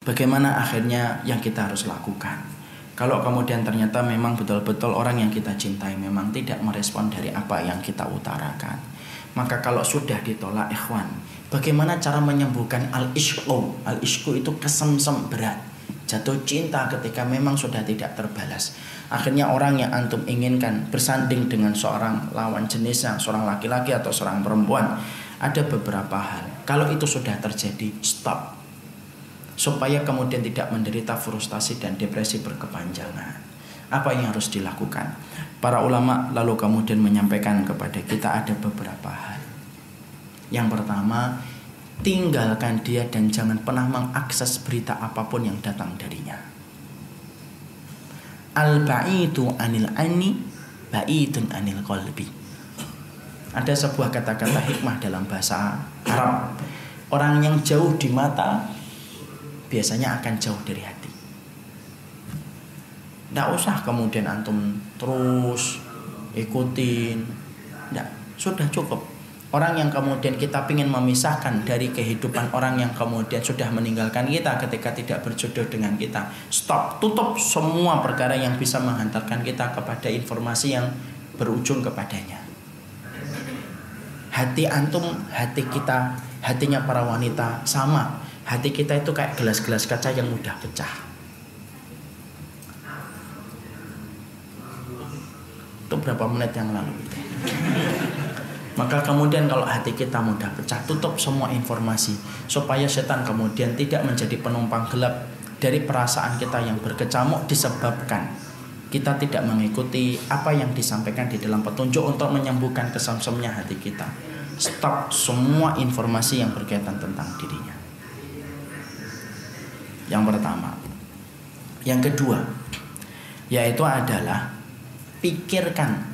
Bagaimana akhirnya yang kita harus lakukan? Kalau kemudian ternyata memang betul-betul orang yang kita cintai memang tidak merespon dari apa yang kita utarakan. Maka kalau sudah ditolak ikhwan, bagaimana cara menyembuhkan al-ishqu? Al-ishqu itu kesemsem berat. Jatuh cinta ketika memang sudah tidak terbalas. Akhirnya orang yang antum inginkan bersanding dengan seorang lawan jenisnya, seorang laki-laki atau seorang perempuan, ada beberapa hal. Kalau itu sudah terjadi, stop supaya kemudian tidak menderita frustasi dan depresi berkepanjangan. Apa yang harus dilakukan? Para ulama lalu kemudian menyampaikan kepada kita ada beberapa hal. Yang pertama, tinggalkan dia dan jangan pernah mengakses berita apa pun yang datang darinya. Al-ba'idu anil ani ba'idun anil qalbi. Ada sebuah kata-kata hikmah dalam bahasa Arab. Orang yang jauh di mata biasanya akan jauh dari hati. Tidak usah kemudian antum terus ikutin. Tidak, sudah cukup. Orang yang kemudian kita ingin memisahkan dari kehidupan orang yang kemudian sudah meninggalkan kita ketika tidak berjodoh dengan kita. Stop, tutup semua perkara yang bisa menghantarkan kita kepada informasi yang berujung kepadanya. Hati antum, hati kita, hatinya para wanita sama hati kita itu kayak gelas-gelas kaca yang mudah pecah. Itu berapa menit yang lalu? Maka kemudian kalau hati kita mudah pecah, tutup semua informasi supaya setan kemudian tidak menjadi penumpang gelap dari perasaan kita yang berkecamuk disebabkan kita tidak mengikuti apa yang disampaikan di dalam petunjuk untuk menyembuhkan kesamsemnya hati kita. Stop semua informasi yang berkaitan tentang dirinya. Yang pertama. Yang kedua, yaitu adalah pikirkan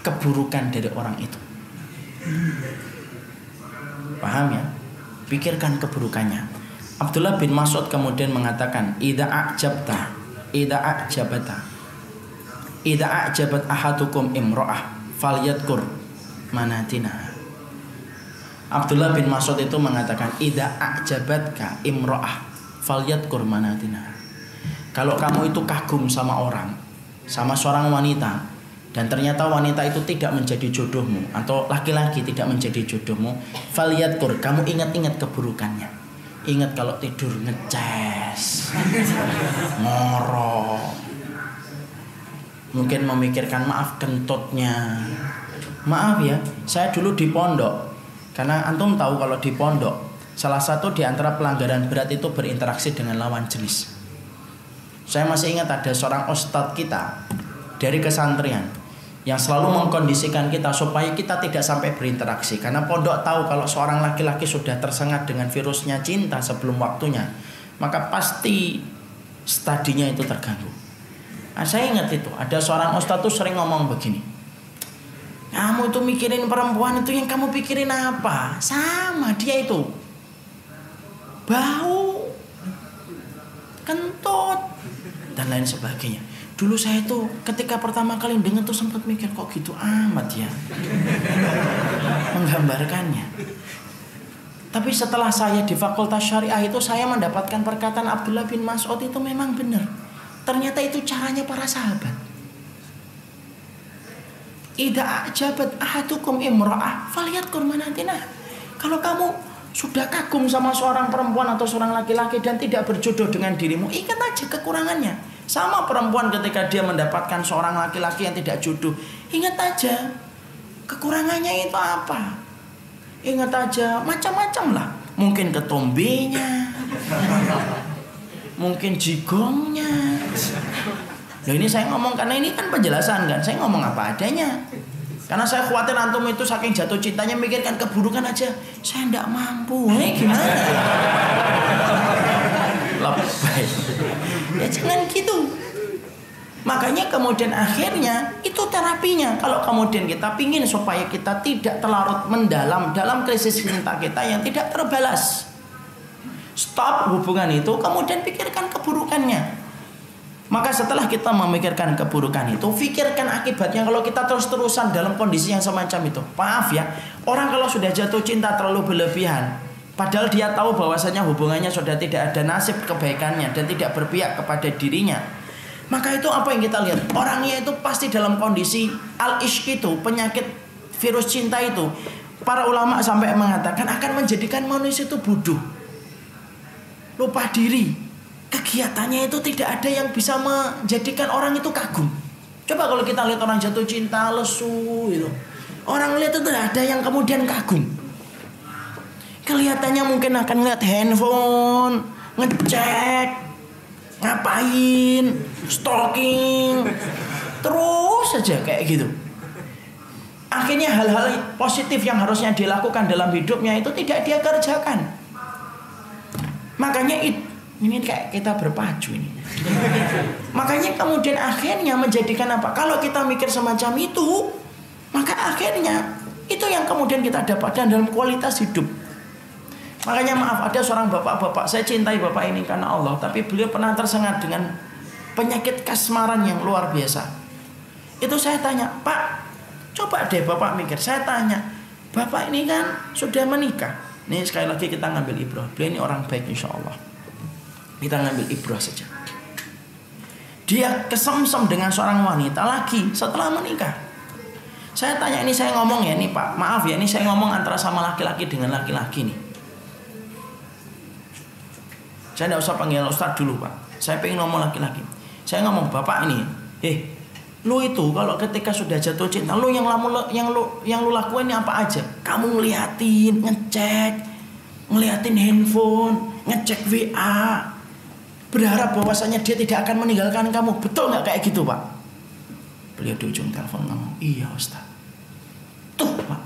keburukan dari orang itu. Paham ya? Pikirkan keburukannya. Abdullah bin Mas'ud kemudian mengatakan, "Idza a'jabta, idza a'jabata, idza a'jabat ahadukum imra'ah falyadkur manatina." Abdullah bin Mas'ud itu mengatakan, "Idza a'jabatka imra'ah Faliyat kurmanatina. Kalau kamu itu kagum sama orang, sama seorang wanita, dan ternyata wanita itu tidak menjadi jodohmu atau laki-laki tidak menjadi jodohmu, faliyat kur, kamu ingat-ingat keburukannya. Ingat kalau tidur ngeces, ngorok, mungkin memikirkan maaf kentutnya. Maaf ya, saya dulu di pondok. Karena antum tahu kalau di pondok Salah satu di antara pelanggaran berat itu berinteraksi dengan lawan jenis. Saya masih ingat ada seorang ustadz kita dari kesantrian yang selalu mengkondisikan kita supaya kita tidak sampai berinteraksi karena pondok tahu kalau seorang laki-laki sudah tersengat dengan virusnya cinta sebelum waktunya maka pasti stadinya itu terganggu. Nah, saya ingat itu ada seorang ustadz tuh sering ngomong begini. Kamu itu mikirin perempuan itu yang kamu pikirin apa? Sama dia itu bau, kentut, dan lain sebagainya. Dulu saya tuh ketika pertama kali dengar tuh sempat mikir kok gitu amat ya menggambarkannya. Tapi setelah saya di Fakultas Syariah itu saya mendapatkan perkataan Abdullah bin Mas'ud itu memang benar. Ternyata itu caranya para sahabat. Ida ajabat ahadukum imra'ah faliyat kurmanatina. Kalau kamu sudah kagum sama seorang perempuan atau seorang laki-laki dan tidak berjodoh dengan dirimu, ingat aja kekurangannya. Sama perempuan ketika dia mendapatkan seorang laki-laki yang tidak jodoh, ingat aja kekurangannya itu apa. Ingat aja macam-macam lah. Mungkin ketombenya, mungkin jigongnya. Nah ini saya ngomong karena ini kan penjelasan kan, saya ngomong apa adanya. Karena saya khawatir antum itu saking jatuh cintanya mikirkan keburukan aja. Saya tidak mampu. Ini gimana? Lebay. Ya jangan gitu. Makanya kemudian akhirnya itu terapinya. Kalau kemudian kita pingin supaya kita tidak terlarut mendalam dalam krisis cinta kita yang tidak terbalas. Stop hubungan itu, kemudian pikirkan keburukannya. Maka setelah kita memikirkan keburukan itu, pikirkan akibatnya kalau kita terus-terusan dalam kondisi yang semacam itu. Maaf ya, orang kalau sudah jatuh cinta terlalu berlebihan, Padahal dia tahu bahwasanya hubungannya sudah tidak ada nasib kebaikannya dan tidak berpihak kepada dirinya. Maka itu apa yang kita lihat? Orangnya itu pasti dalam kondisi al-ishq itu, penyakit virus cinta itu. Para ulama sampai mengatakan akan menjadikan manusia itu bodoh. Lupa diri. Kegiatannya itu tidak ada yang bisa menjadikan orang itu kagum. Coba kalau kita lihat orang jatuh cinta, lesu itu. Orang lihat itu ada yang kemudian kagum. Kelihatannya mungkin akan lihat handphone, ngecek, ngapain, stalking, terus saja kayak gitu. Akhirnya hal-hal positif yang harusnya dilakukan dalam hidupnya itu tidak dia kerjakan. Makanya it, ini kayak kita berpacu ini. Makanya kemudian akhirnya menjadikan apa? Kalau kita mikir semacam itu, maka akhirnya itu yang kemudian kita dapatkan dalam kualitas hidup. Makanya maaf ada seorang bapak-bapak, saya cintai bapak ini karena Allah, tapi beliau pernah tersengat dengan penyakit kasmaran yang luar biasa. Itu saya tanya, Pak, coba deh bapak mikir. Saya tanya, bapak ini kan sudah menikah. Nih sekali lagi kita ngambil ibrah. Beliau ini orang baik insya Allah. Kita ngambil ibrah saja. Dia kesemsem dengan seorang wanita lagi setelah menikah. Saya tanya ini saya ngomong ya nih Pak, maaf ya ini saya ngomong antara sama laki-laki dengan laki-laki nih. Saya tidak usah panggil Ustaz dulu Pak. Saya pengen ngomong laki-laki. Saya ngomong Bapak ini, eh lu itu kalau ketika sudah jatuh cinta, lu yang lamu yang lu yang lu lakuin apa aja? Kamu ngeliatin, ngecek, ngeliatin handphone, ngecek WA, berharap bahwasanya dia tidak akan meninggalkan kamu. Betul nggak kayak gitu Pak? Beliau di ujung telepon ngomong, iya Ustaz. Tuh Pak,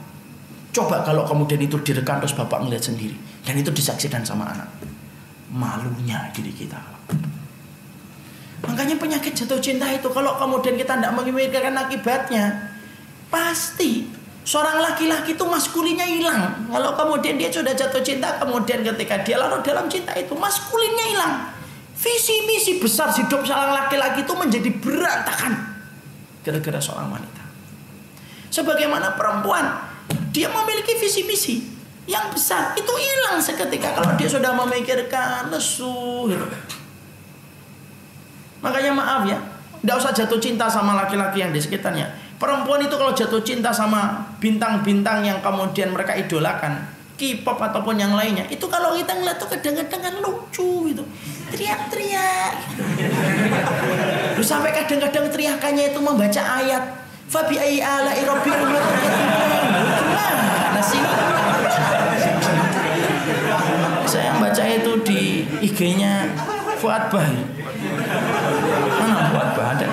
coba kalau kemudian itu direkam terus Bapak ngeliat sendiri. Dan itu disaksikan sama anak malunya diri kita. Makanya penyakit jatuh cinta itu kalau kemudian kita tidak memikirkan akibatnya, pasti seorang laki-laki itu maskulinnya hilang. Kalau kemudian dia sudah jatuh cinta, kemudian ketika dia larut dalam cinta itu maskulinnya hilang. Visi misi besar hidup seorang laki-laki itu menjadi berantakan gara-gara seorang wanita. Sebagaimana perempuan, dia memiliki visi misi, yang besar itu hilang seketika kalau dia sudah memikirkan lesu gitu. Makanya maaf ya, tidak usah jatuh cinta sama laki-laki yang di sekitarnya. Perempuan itu kalau jatuh cinta sama bintang-bintang yang kemudian mereka idolakan, K-pop ataupun yang lainnya, itu kalau kita ngeliat tuh kadang-kadang kan lucu gitu, teriak-teriak. Gitu. sampai kadang-kadang teriakannya itu membaca ayat Fabi ayyi ala Gimana sih? Saya baca itu di IG-nya Fuad Bah. Mana Fuad Bah ada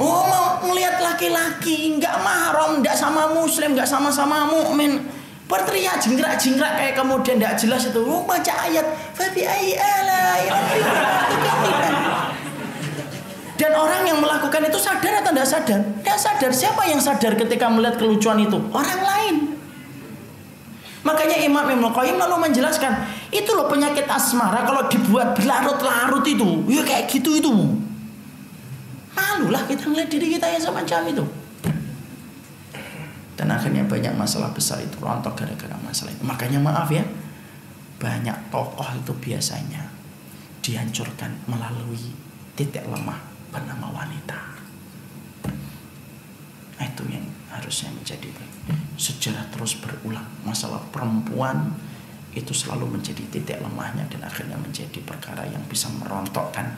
Oh mau ngelihat laki-laki nggak mahram, nggak sama muslim, nggak sama-sama mukmin berteriak jingkrak-jingkrak kayak kemudian tidak jelas itu oh, baca ayat fabi dan orang yang melakukan itu sadar atau tidak sadar? Tidak sadar. Siapa yang sadar ketika melihat kelucuan itu? Orang lain. Makanya Imam Ibn Qayyim lalu menjelaskan, itu loh penyakit asmara kalau dibuat berlarut-larut itu, ya kayak gitu itu. Malulah kita melihat diri kita yang semacam itu. Dan akhirnya banyak masalah besar itu rontok gara-gara masalah itu. Makanya maaf ya, banyak tokoh itu biasanya dihancurkan melalui titik lemah bernama wanita. Nah, itu yang harusnya menjadi sejarah terus berulang masalah perempuan itu selalu menjadi titik lemahnya dan akhirnya menjadi perkara yang bisa merontokkan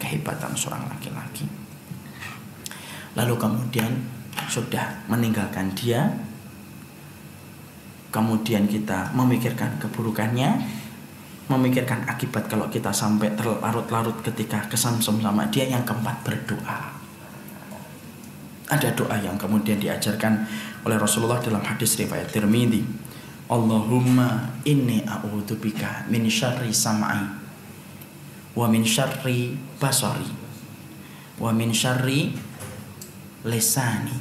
kehebatan seorang laki-laki lalu kemudian sudah meninggalkan dia kemudian kita memikirkan keburukannya memikirkan akibat kalau kita sampai terlarut-larut ketika kesamsem sama dia. Yang keempat berdoa. Ada doa yang kemudian diajarkan oleh Rasulullah dalam hadis riwayat Tirmidzi. Allahumma inni a'udzubika min syarri sam'i wa min syarri basari wa min syarri lisani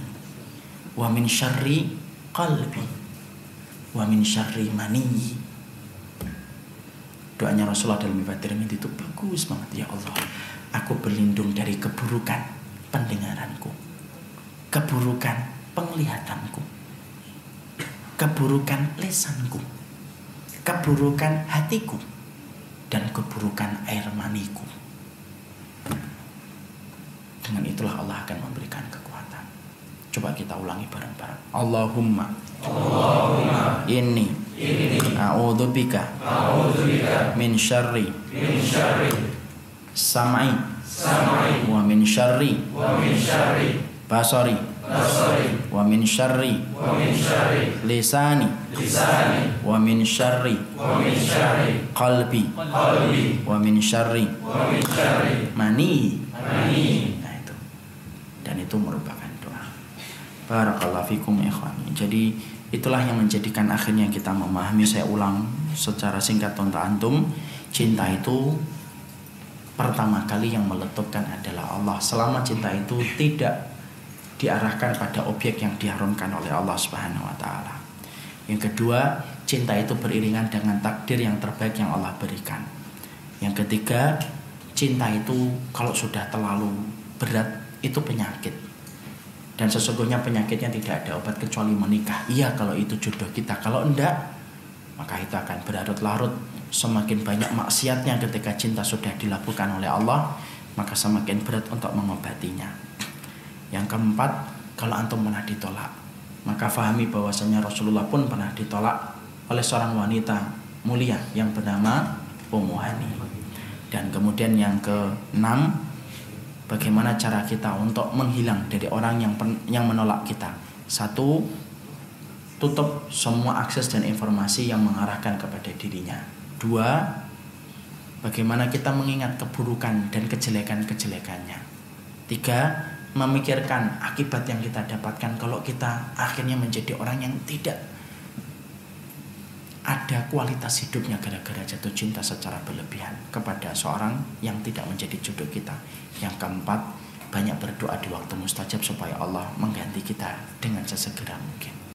wa min syarri qalbi wa min syarri maniyi doanya Rasulullah dalam riwayat Tirmidzi itu bagus banget ya Allah aku berlindung dari keburukan pendengaranku keburukan penglihatanku keburukan lesanku keburukan hatiku dan keburukan air maniku. Dengan itulah Allah akan memberikan kekuatan. Coba kita ulangi bareng-bareng. Allahumma, Allahumma inni, a'udzubika a'udzubika min syarri. Sam'i. Wa min syarri. Basari. Wa min syarri. Lisani. Wa min syarri. Qalbi. Wa min syarri. Mani. Nah itu. Dan itu merupakan barakallahu fikum ya ikhwani jadi itulah yang menjadikan akhirnya kita memahami saya ulang secara singkat untuk antum cinta itu pertama kali yang meletupkan adalah Allah selama cinta itu tidak diarahkan pada objek yang diharumkan oleh Allah Subhanahu wa taala. Yang kedua, cinta itu beriringan dengan takdir yang terbaik yang Allah berikan. Yang ketiga, cinta itu kalau sudah terlalu berat itu penyakit. Dan sesungguhnya penyakitnya tidak ada obat kecuali menikah. Iya kalau itu jodoh kita. Kalau enggak, maka itu akan berlarut-larut. Semakin banyak maksiatnya ketika cinta sudah dilakukan oleh Allah, maka semakin berat untuk mengobatinya. Yang keempat, kalau antum pernah ditolak, maka fahami bahwasanya Rasulullah pun pernah ditolak oleh seorang wanita mulia yang bernama Ummu Hani. Dan kemudian yang keenam, bagaimana cara kita untuk menghilang dari orang yang yang menolak kita. Satu, tutup semua akses dan informasi yang mengarahkan kepada dirinya. Dua, bagaimana kita mengingat keburukan dan kejelekan-kejelekannya. Tiga, memikirkan akibat yang kita dapatkan kalau kita akhirnya menjadi orang yang tidak ada kualitas hidupnya gara-gara jatuh cinta secara berlebihan kepada seorang yang tidak menjadi jodoh kita. Yang keempat, banyak berdoa di waktu mustajab supaya Allah mengganti kita dengan sesegera mungkin.